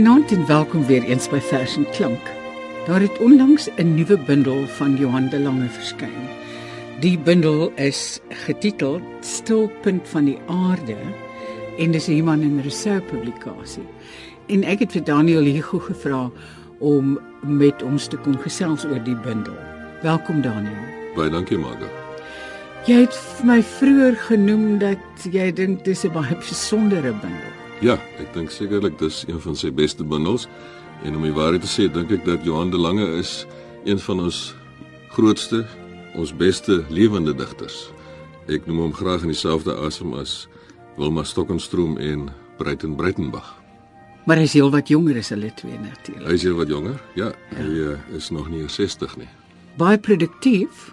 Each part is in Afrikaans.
Goeienaand en welkom weer eens by Vers en Klank. Daar het onlangs 'n nuwe bundel van Johan de Lange verskyn. Die bundel is getiteld Stilpunt van die aarde en dis 'n Iman en Rousseau publikasie. En ek het vir Daniel Hugo gevra om met ons te kom gesels oor die bundel. Welkom Daniel. Baie dankie Marga. Jy het my vroeër genoem dat jy dink dis 'n baie besondere bundel. Ja, ek dink sekerlik dis een van sy beste bundels en om die waarheid te sê, dink ek dat Johan de Lange is een van ons grootste, ons beste lewende digters. Ek noem hom graag in dieselfde asem as Wilma Stokenstroom en Breiten Breitenbach. Maar hy is heel wat jonger as hulle twee natuurlik. Hy is heel wat jonger. Ja, hy ja. Uh, is nog nie 60 nie. Baie produktief.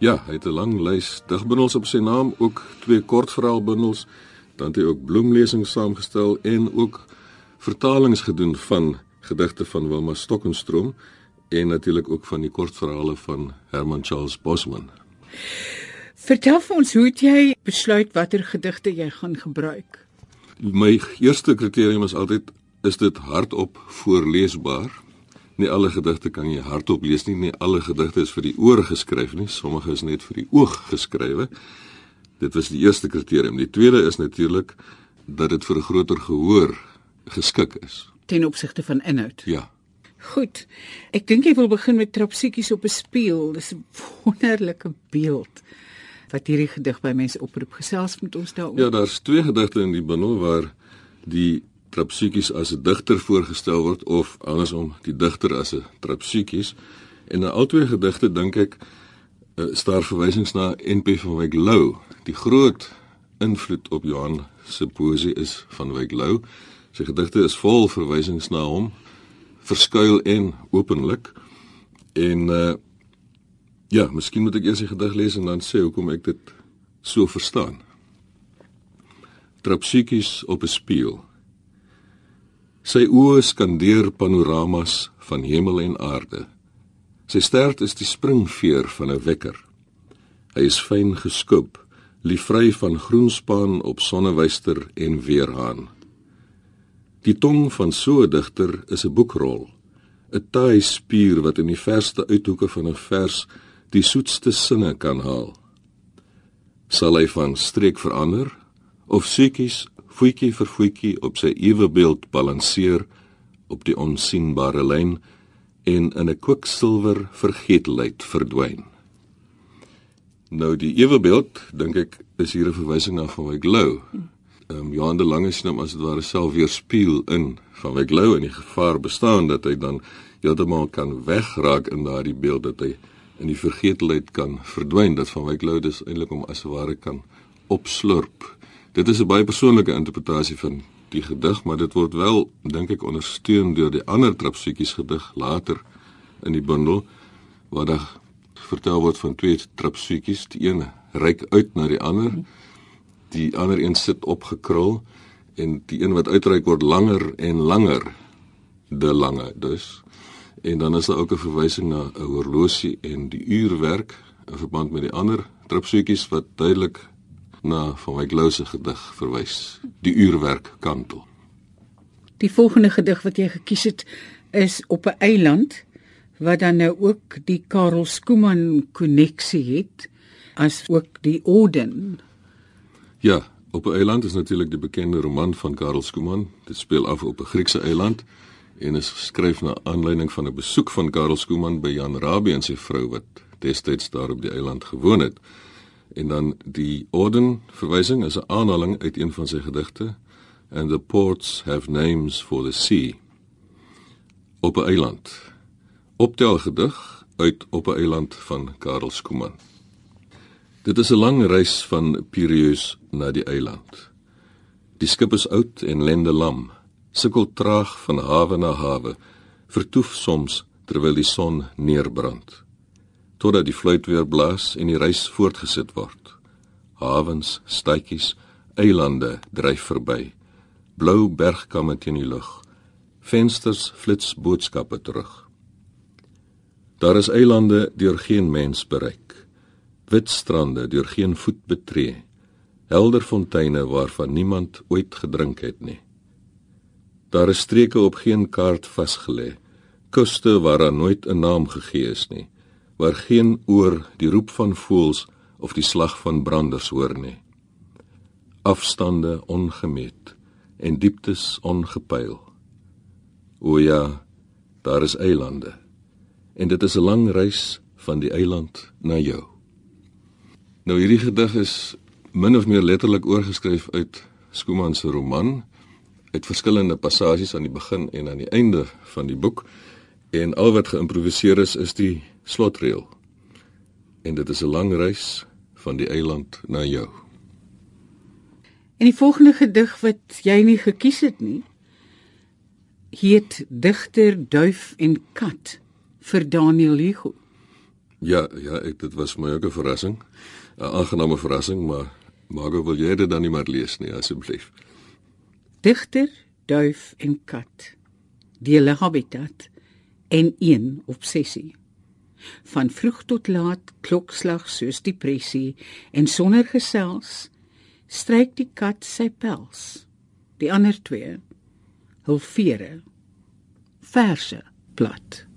Ja, hy het 'n lang lys digbundels op sy naam, ook twee kortverhaalbundels dan het hy ook bloemlesings saamgestel en ook vertalings gedoen van gedigte van Wilma Stokenstroom en natuurlik ook van die kortverhale van Herman Charles Bosman. Vertel vir ons hoe jy besluit watter gedigte jy gaan gebruik? My eerste kriterium is altyd is dit hardop voorleesbaar. Nie alle gedigte kan jy hardop lees nie, nie alle gedigte is vir die oor geskryf nie, sommige is net vir die oog geskrywe. Dit was die eerste kriterium. Die tweede is natuurlik dat dit vir 'n groter gehoor geskik is ten opsigte van inhoud. Ja. Goed. Ek dink jy wil begin met trapsiekies op 'n spieël. Dis 'n wonderlike beeld wat hierdie gedig by mense oproep. Gesels met ons daaroor. Ja, daar's twee gedigte in die bundel waar die trapsiekies as 'n digter voorgestel word of andersom die digter as 'n trapsiekies. En in albei gedigte dink ek uh, staar verwysings na NP van Wyk Lou. Die groot invloed op Johan se poesie is van Wyk Lou. Sy gedigte is vol verwysings na hom, verskuil en openlik. En uh ja, miskien moet ek eers die gedig lees en dan sê hoekom ek dit so verstaan. Trapsiekies op 'n spieël. Sy oë skandeer panoramas van hemel en aarde. Sy stert is die springveer van 'n wekker. Hy is fyn geskoop, liefry van groenspaan op sonnewyster en weerhaan. Die tong van so 'n digter is 'n boekrol, 'n taai spier wat in die verste uithoeke van 'n vers die soetste sinne kan haal. Sal hy van streek verander of sekies voetjie vir voetjie op sy ewe beeld balanseer op die onsigbare lyn? en in 'n kwiksilwer vergeetlikheid verdwyn. Nou die ewebeeld, dink ek, is hier 'n verwysing na van Wyk Lou. Ehm um, Johan de Lange sien hom as dit ware self weer spieël in van Wyk Lou en die gevaar bestaan dat hy dan heeltemal kan wegraak in daardie beeld dat hy in die vergeetlikheid kan verdwyn dat van Wyk Lou dis eintlik om as ware kan opslurp. Dit is 'n baie persoonlike interpretasie van die gedig, maar dit word wel dink ek ondersteun deur die ander trapsiekies gedig later in die bundel waar daar vertel word van twee trapsiekies, die een reik uit na die ander, die ander een sit opgekrul en die een wat uitreik word langer en langer. De lange dus. En dan is daar ook 'n verwysing na 'n horlosie en die uurwerk in verband met die ander trapsiekies wat duidelik na van my glose gedig verwys, die uurwerk kantel. Die volgende gedig wat jy gekies het is op 'n eiland wat dan nou ook die Karel Skooman koneksie het as ook die Orden. Ja, op 'n eiland is natuurlik die bekende roman van Karel Skooman. Dit speel af op 'n Griekse eiland en is geskryf na aanleiding van 'n besoek van Karel Skooman by Jan Rabie en sy vrou wat destyds daar op die eiland gewoon het. En dan die orden verwysing is 'n aanhaling uit een van sy gedigte and the ports have names for the sea op 'n eiland. Optel gedig uit op 'n eiland van Karel Skooman. Dit is 'n lang reis van Pireus na die eiland. Die skip is oud en lende lam, sukkel traag van hawe na hawe, vertoef soms terwyl die son neerbrand totdat die fluit weer blaas en die reis voortgesit word. Hawens, stadjies, eilande dryf verby. Blou bergkamme teen die lug. Vensters flits boodskappe terug. Daar is eilande deur geen mens bereik. Wit strande deur geen voet betree. Helder fonteine waarvan niemand ooit gedrink het nie. Daar is streke op geen kaart vasgelê. Kuste waar daar nooit 'n naam gegee is nie, waar geen oor die roep van voëls of die slag van branders hoor nie. Afstande ongemeet en dieptes ongepyl. O ja, daar is eilande. En dit is 'n lang reis van die eiland na jou. Nou hierdie gedig is min of meer letterlik oorgeskryf uit Skuman se roman uit verskillende passasies aan die begin en aan die einde van die boek en al wat geïmproviseer is is die slotreël. En dit is 'n lang reis van die eiland na jou. En die volgende gedig wat jy nie gekies het nie, heet Digter Duif en Kat vir Daniel Hugo. Ja, ja, ek dit was my ook 'n verrassing. 'n Aangename verrassing, maar Margo wil jy dit dan nie maar lees nie asseblief. Digter Duif en Kat. Dele habitat en een obsessie. Van vroeg tot laat klokslag soos depressie en sonder gesels stryk die kat sy pels. Die ander twee hul vere verse plat.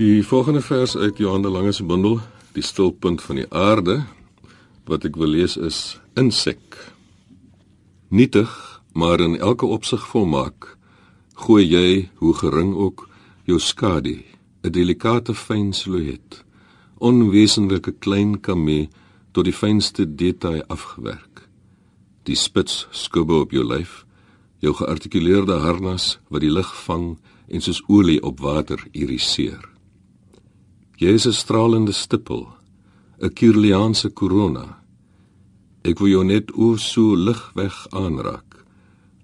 Die volgende vers uit Johan de Lange se bundel, Die stilpunt van die aarde, wat ek wil lees is insek. Nietig, maar in elke opsig volmaak, gooi jy, hoe gering ook, jou skadu, 'n delikate fyn silhouet, onwesenlike klein kamee tot die fynste detail afgewerk. Die spits skubbe op jou lyf, jou geartikuleerde harnas wat die lig vang en soos olie op water iriseer. Jy is 'n stralende stipel, 'n kirliaanse korona. Ek wil jou net o so lig weg aanraak,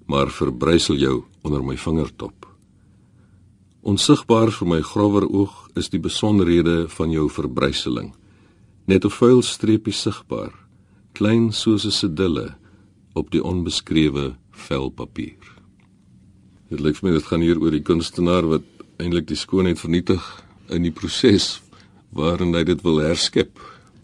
maar verbrysel jou onder my vingertop. Onsigbaar vir my grower oog is die besonderhede van jou verbryseling. Net 'n vuil streepie sigbaar, klein soos 'n sedille op die onbeskrewe vel papier. Dit lyk vir my dit gaan hier oor die kunstenaar wat eintlik die skoonheid vernietig in die proses waarin hy dit wil herskep.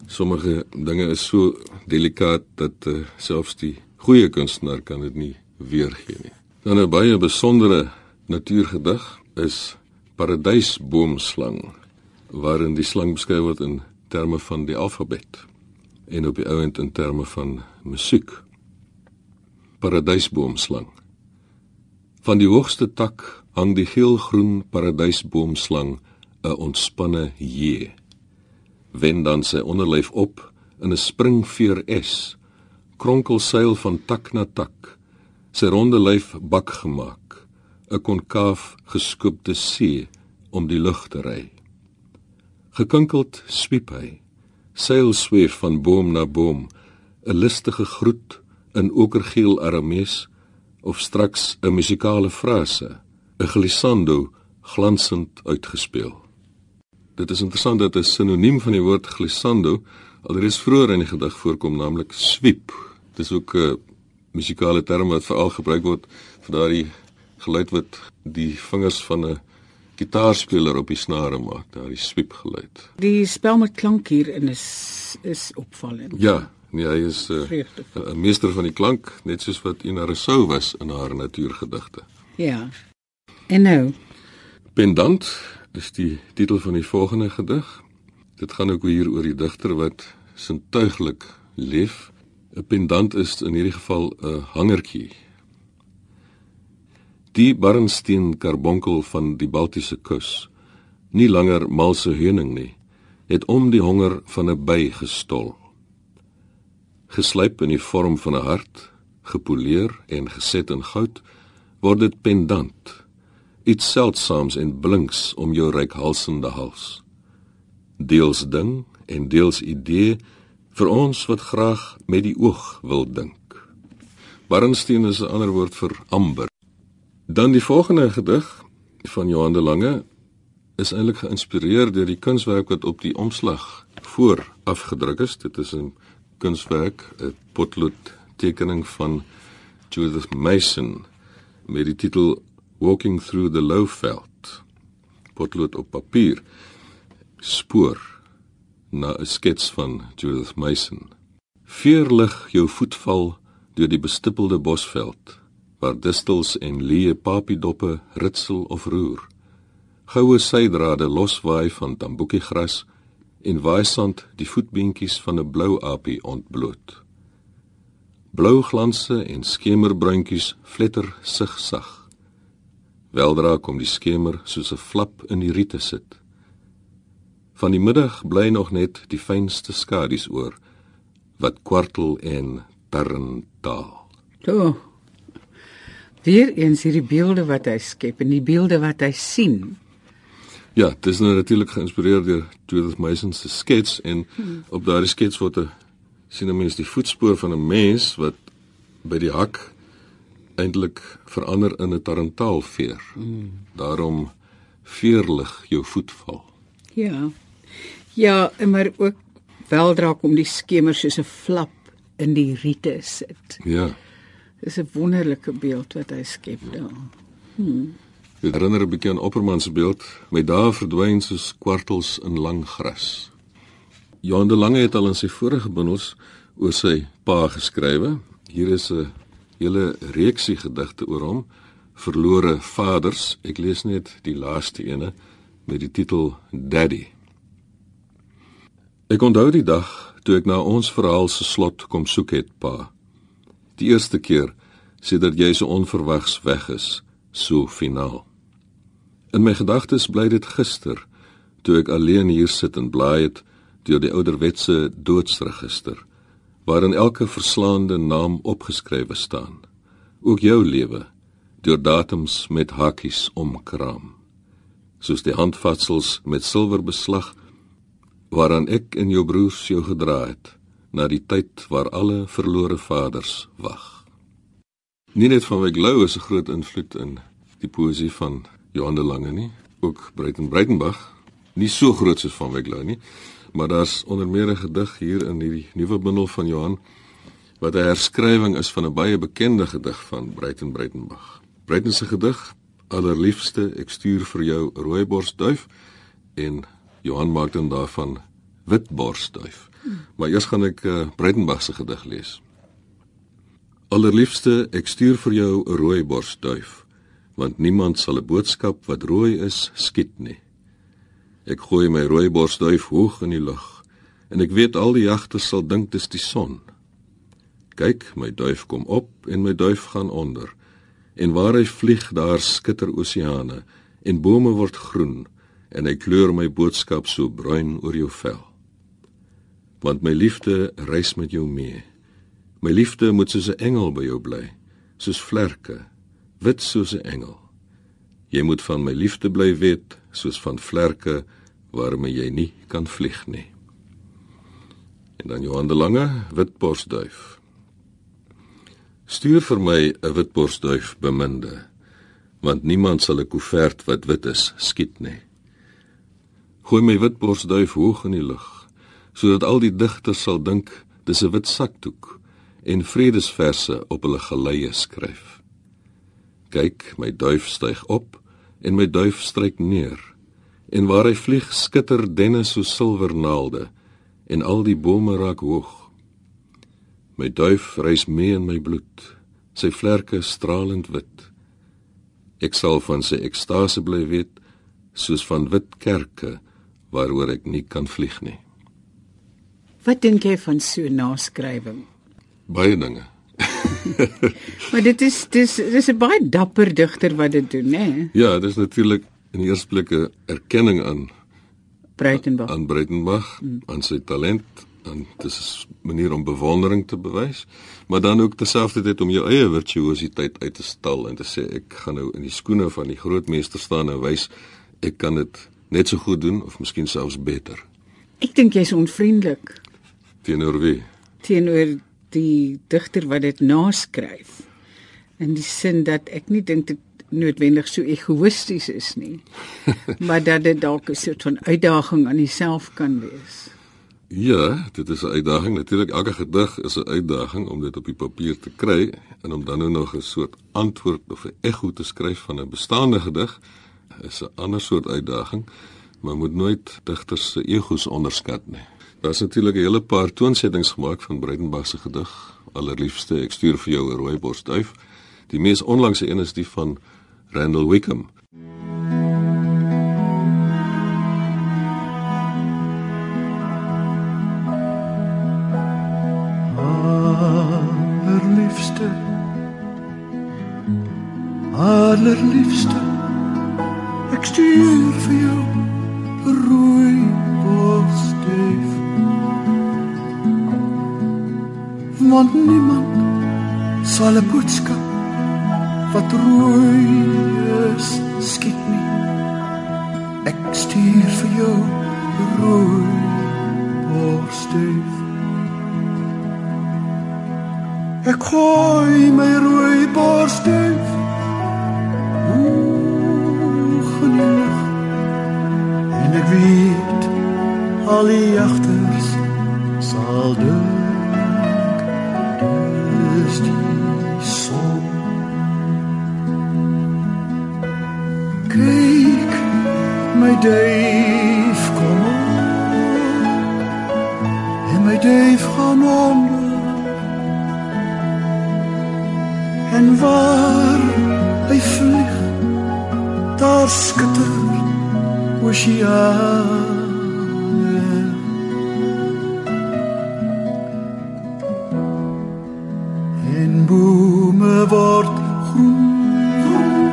Sommige dinge is so delikaat dat uh, selfs die goeie kunstenaar kan dit nie weergee nie. Dan 'n baie besondere natuurgedig is Paradysboomslang waarin die slang beskryf word in terme van die alfabet en op die ouend in terme van musiek. Paradysboomslang. Van die hoogste tak hang die geelgroen paradysboomslang 'n ontspanne J. Wen dan sy onderlyf op in 'n springveer S. Kronkel seil van tak na tak. Sy ronde lyf bak gemaak. 'n Konkaaf geskoopte C om die lug te ry. Gekinkeld swiep hy. Seil sweef van boom na boom. 'n Listige groet in okergeel aramees of straks 'n musikale frase, 'n glissando glansend uitgespeel. Dit is interessant dat 'n sinoniem van die woord glissando alreeds vroeër in die gedig voorkom, naamlik sweep. Dit is ook 'n musikale term wat veral gebruik word vir daardie geluid wat die vingers van 'n gitaarspeler op die snare maak, daardie sweep geluid. Die spel met klank hier in is is opvallend. Ja, nee, hy is 'n uh, meester van die klank, net soos wat Ina Rousseau was in haar natuurgedigte. Ja. En nou, Pendant is die titel van die volgende gedig. Dit gaan ook hier oor die digter wat sintuiglik leef. 'n Pendant is in hierdie geval 'n hangertjie. Die barnsteen karbonkel van die Baltiese kus, nie langer malse heuning nie, het om die honger van 'n by gestol. Geslyp in die vorm van 'n hart, gepoleer en geset in goud, word dit pendant iets seldsaams en blinks om jou rykhalsende hals. Deels ding en deels idee vir ons wat graag met die oog wil dink. Barnsteen is 'n ander woord vir amber. Dan die volgende gedig van Johan de Lange is eintlik geïnspireer deur die kunswerk wat op die omslag voor afgedruk is. Dit is 'n kunswerk, 'n potlood tekening van Judith Mason met die titel Walking through the Lowveld. Potlood op papier. Spoor na 'n skets van Judith Mason. Veerlig jou voetval deur die bestippelde bosveld waar distels en leë papiedoppe ritsel of roer. Goue sydrade loswaai van tamboekiegras en waaisand die voetbeentjies van 'n blou apie ontbloot. Blou glanse en skemerbruintjies fletter sigsag. Weldra kom die skemer soos 'n flap in die riete sit. Van die middag bly nog net die fynste skadu's oor wat kwartel en tarn taal. toe. Weer eens hierdie beelde wat hy skep en die beelde wat hy sien. Ja, dit is nou natuurlik geïnspireer deur Judith Mason se skets en hmm. op daardie skets word 'n sien 'n mens die voetspoor van 'n mens wat by die hak eintlik verander in 'n tarantaalveer. Mm. Daarom veerlig jou voetval. Ja. Ja, maar ook weldra kom die skemer soos 'n flap in die riete sit. Ja. Dis 'n wonderlike beeld wat hy skep daar. Hmm. Dit herinner 'n bietjie aan Opperman se beeld, met daar verdwyn soos kwartels in lang gras. Johan de Lange het al in sy vorige bundels oor sy pa geskrywe. Hier is 'n hele reeksie gedigte oor hom, Verlore Vaders. Ek lees net die laaste ene met die titel Daddy. Ek onthou die dag toe ek na ons verhaal se slot kom soek het, pa. Die eerste keer sedert jy so onverwags weg is, so finaal. In my gedagtes bly dit gister toe ek alleen hier sit en blaai het deur die ouderwetse doodsregister waarin elke verslaande naam opgeskrywe staan. Ook jou lewe deur datums met hakies omkraam. Soos die handvatsels met silwer beslag waaraan ek en jou broers jou gedra het na die tyd waar alle verlore vaders wag. Nie net van Wyk Lou is 'n groot invloed in die poësie van Johan de Lange nie, ook Breiten Breitenberg, nie so groot soos van Wyk Lou nie, maar daar's onder meer 'n gedig hier in hierdie nuwe bundel van Johan wat 'n herskrywing is van 'n baie bekende gedig van Breiten Breitenberg. Breiten se gedig Allerliefste ek stuur vir jou rooiborsduif en Johan maak dan daarvan witborsduif. Maar eers gaan ek uh, Breitenberg se gedig lees. Allerliefste ek stuur vir jou 'n rooiborsduif want niemand sal 'n boodskap wat rooi is skiet nie. Ek gooi my rooiborsduif hoog in die lug en ek weet al die jagters sal dink dis die son. Kyk, my duif kom op en my duif gaan onder. En waar hy vlieg, daar skitter oseane en bome word groen en hy kleur my boodskap so bruin oor jou vel. Want my liefde reis met jou mee. My liefde moet soos 'n engel by jou bly, soos vlerke, wit soos 'n engel. Jy moet van my liefde bly weet, soos van vlerke waarmee jy nie kan vlieg nie. En dan Johan de Lange, witborsduif. Stuur vir my 'n witborsduif beminde, want niemand sal 'n koevert wat wit is skiet nie. Gooi my witborsduif hoog in die lug, sodat al die digters sal dink dis 'n wit sakdoek en vredesverse op hulle geleie skryf. Kyk, my duif styg op en my duif stryk neer. En waar hy vlieg, skitter denne so silwernaalde en al die bome raak hoog. My duif reis mee in my bloed, sy vlerke stralend wit. Ek sal van sy ekstase bly weet, soos van wit kerke waaroor ek nie kan vlieg nie. Wat dink jy van so naskrywing? Baie dinge. Maar dit is dis dis 'n baie dapper digter wat dit doen, né? Ja, dit is natuurlik in die eerste plek 'n erkenning aan Breitenberg. aan Breitenberg, mm. aan sy talent en dis 'n manier om bewondering te bewys, maar dan ook terselfdertyd om jou eie virtuositeit uit te stal en te sê ek gaan nou in die skoene van die groot meester staan en wys ek kan dit net so goed doen of miskien selfs beter. Ek dink jy's onvriendelik Teenoor wie? teenoor die digter wat dit naskryf. In die sin dat ek nie dink dit noodwendig so egoïsties is nie, maar dat dit dalk 'n soort van uitdaging aan jouself kan wees. Ja, dit is 'n uitdaging. Natuurlik elke gedig is 'n uitdaging om dit op die papier te kry en om dan nou nog 'n soort antwoord of 'n ego te skryf van 'n bestaande gedig is 'n ander soort uitdaging, maar moet nooit digters se egos onderskat nie. Daar's natuurlik 'n hele paar toonsettings gemaak van Breitenberg se gedig. Allerliefste, ek stuur vir jou 'n rooi borsduif. Die mees onlangse een is die van Randall Wickham. Allerliefste Allerliefste Want niemand sal 'n boodskap wat rooi is skiet nie. Ek stuur vir jou rooi borsduif. Ek gooi my rooi borsduif Oeh, geneig En ek weet al die jagters duif gaan onder en waar hy vlieg daar skitter oseane. En bome word groen groen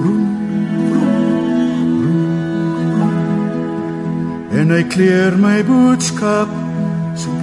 groen groen, en hy kleer my boodskap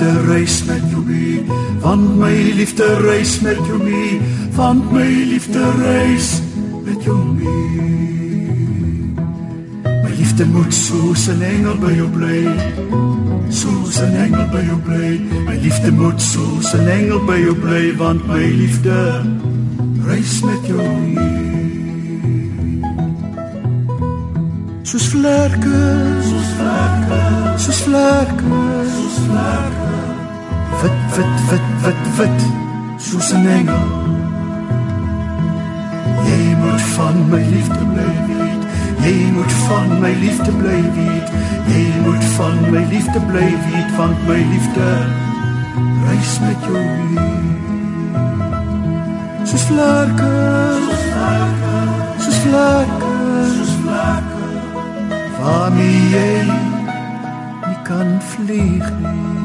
liefde reis met jou mee, want my liefde reis met jou mee, want my liefde reis met jou mee. My liefde moet soos 'n engel by jou bly. Soos 'n engel by jou bly. My liefde moet soos 'n engel by jou bly want my liefde reis met jou mee. Soos vlerke, soos vlerke, Wit, wit, wit, wit, soos 'n engel. Jy moet van my liefde bly weet. Jy moet van my liefde bly weet. Jy moet van my liefde bly weet want my liefde reis met jou mee. Soos vlerke, soos vlerke, soos vlerke, soos vlerke. Waarmee jy nie kan vlieg nie.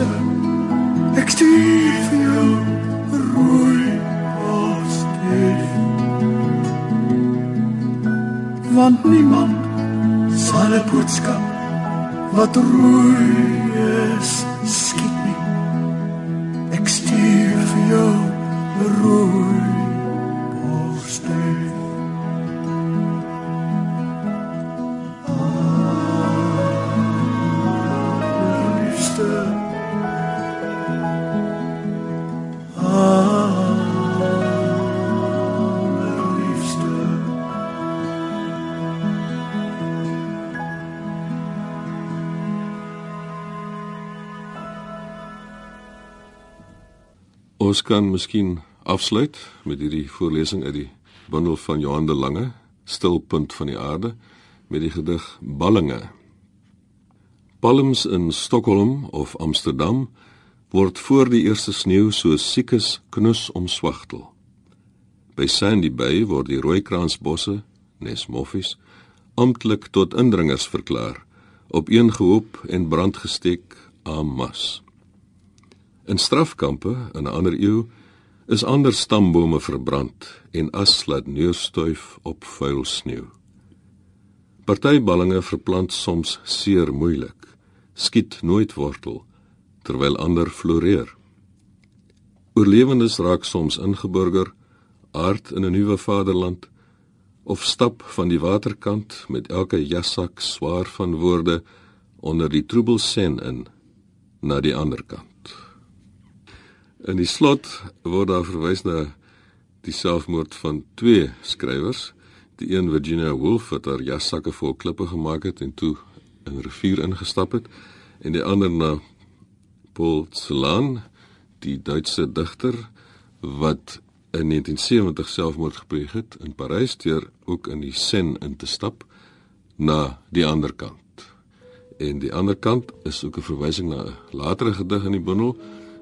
Allerliefste Ek stuur vir jou 'n rooi borsduif Want niemand sal 'n boodskap wat rooi is Ons kan miskien afsluit met hierdie voorlesing uit die bundel van Johan de Lange, Stilpunt van die aarde, met die gedig Ballinge. Palms in Stockholm of Amsterdam word voor die eerste sneeu so siekes knus omswagtel. By Sandy Bay word die rooikraansbosse, Nesmoffies, amptelik tot indringers verklaar, opeengehoop en brandgesteek aan mas. In strafkampe in 'n ander eeu is ander stambome verbrand en as laat neerstuif op vuil sneeu. Partyballinge verplant soms seer moeilik, skiet nooit wortel terwyl ander floreer. Oorlewendes raak soms ingeburger, aard in 'n nuwe vaderland of stap van die waterkant met elke jassak swaar van woorde onder die troebel sen in na die ander kant. In die slot word daar verwys na die selfmoord van twee skrywers, die een Virginia Woolf wat haar jassakke vol klippe gemaak het en toe in 'n rivier ingestap het en die ander na Paul Celan, die Duitse digter wat in 1970 selfmoord gepleeg het in Parys deur ook in die Seine in te stap na die ander kant. En die ander kant is ook 'n verwysing na 'n latere gedig in die bundel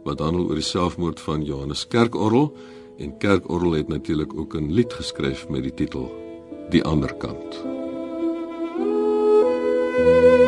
wat handel oor die selfmoord van Johannes Kerkorrel en Kerkorrel het natuurlik ook 'n lied geskryf met die titel Die ander kant. Thank you.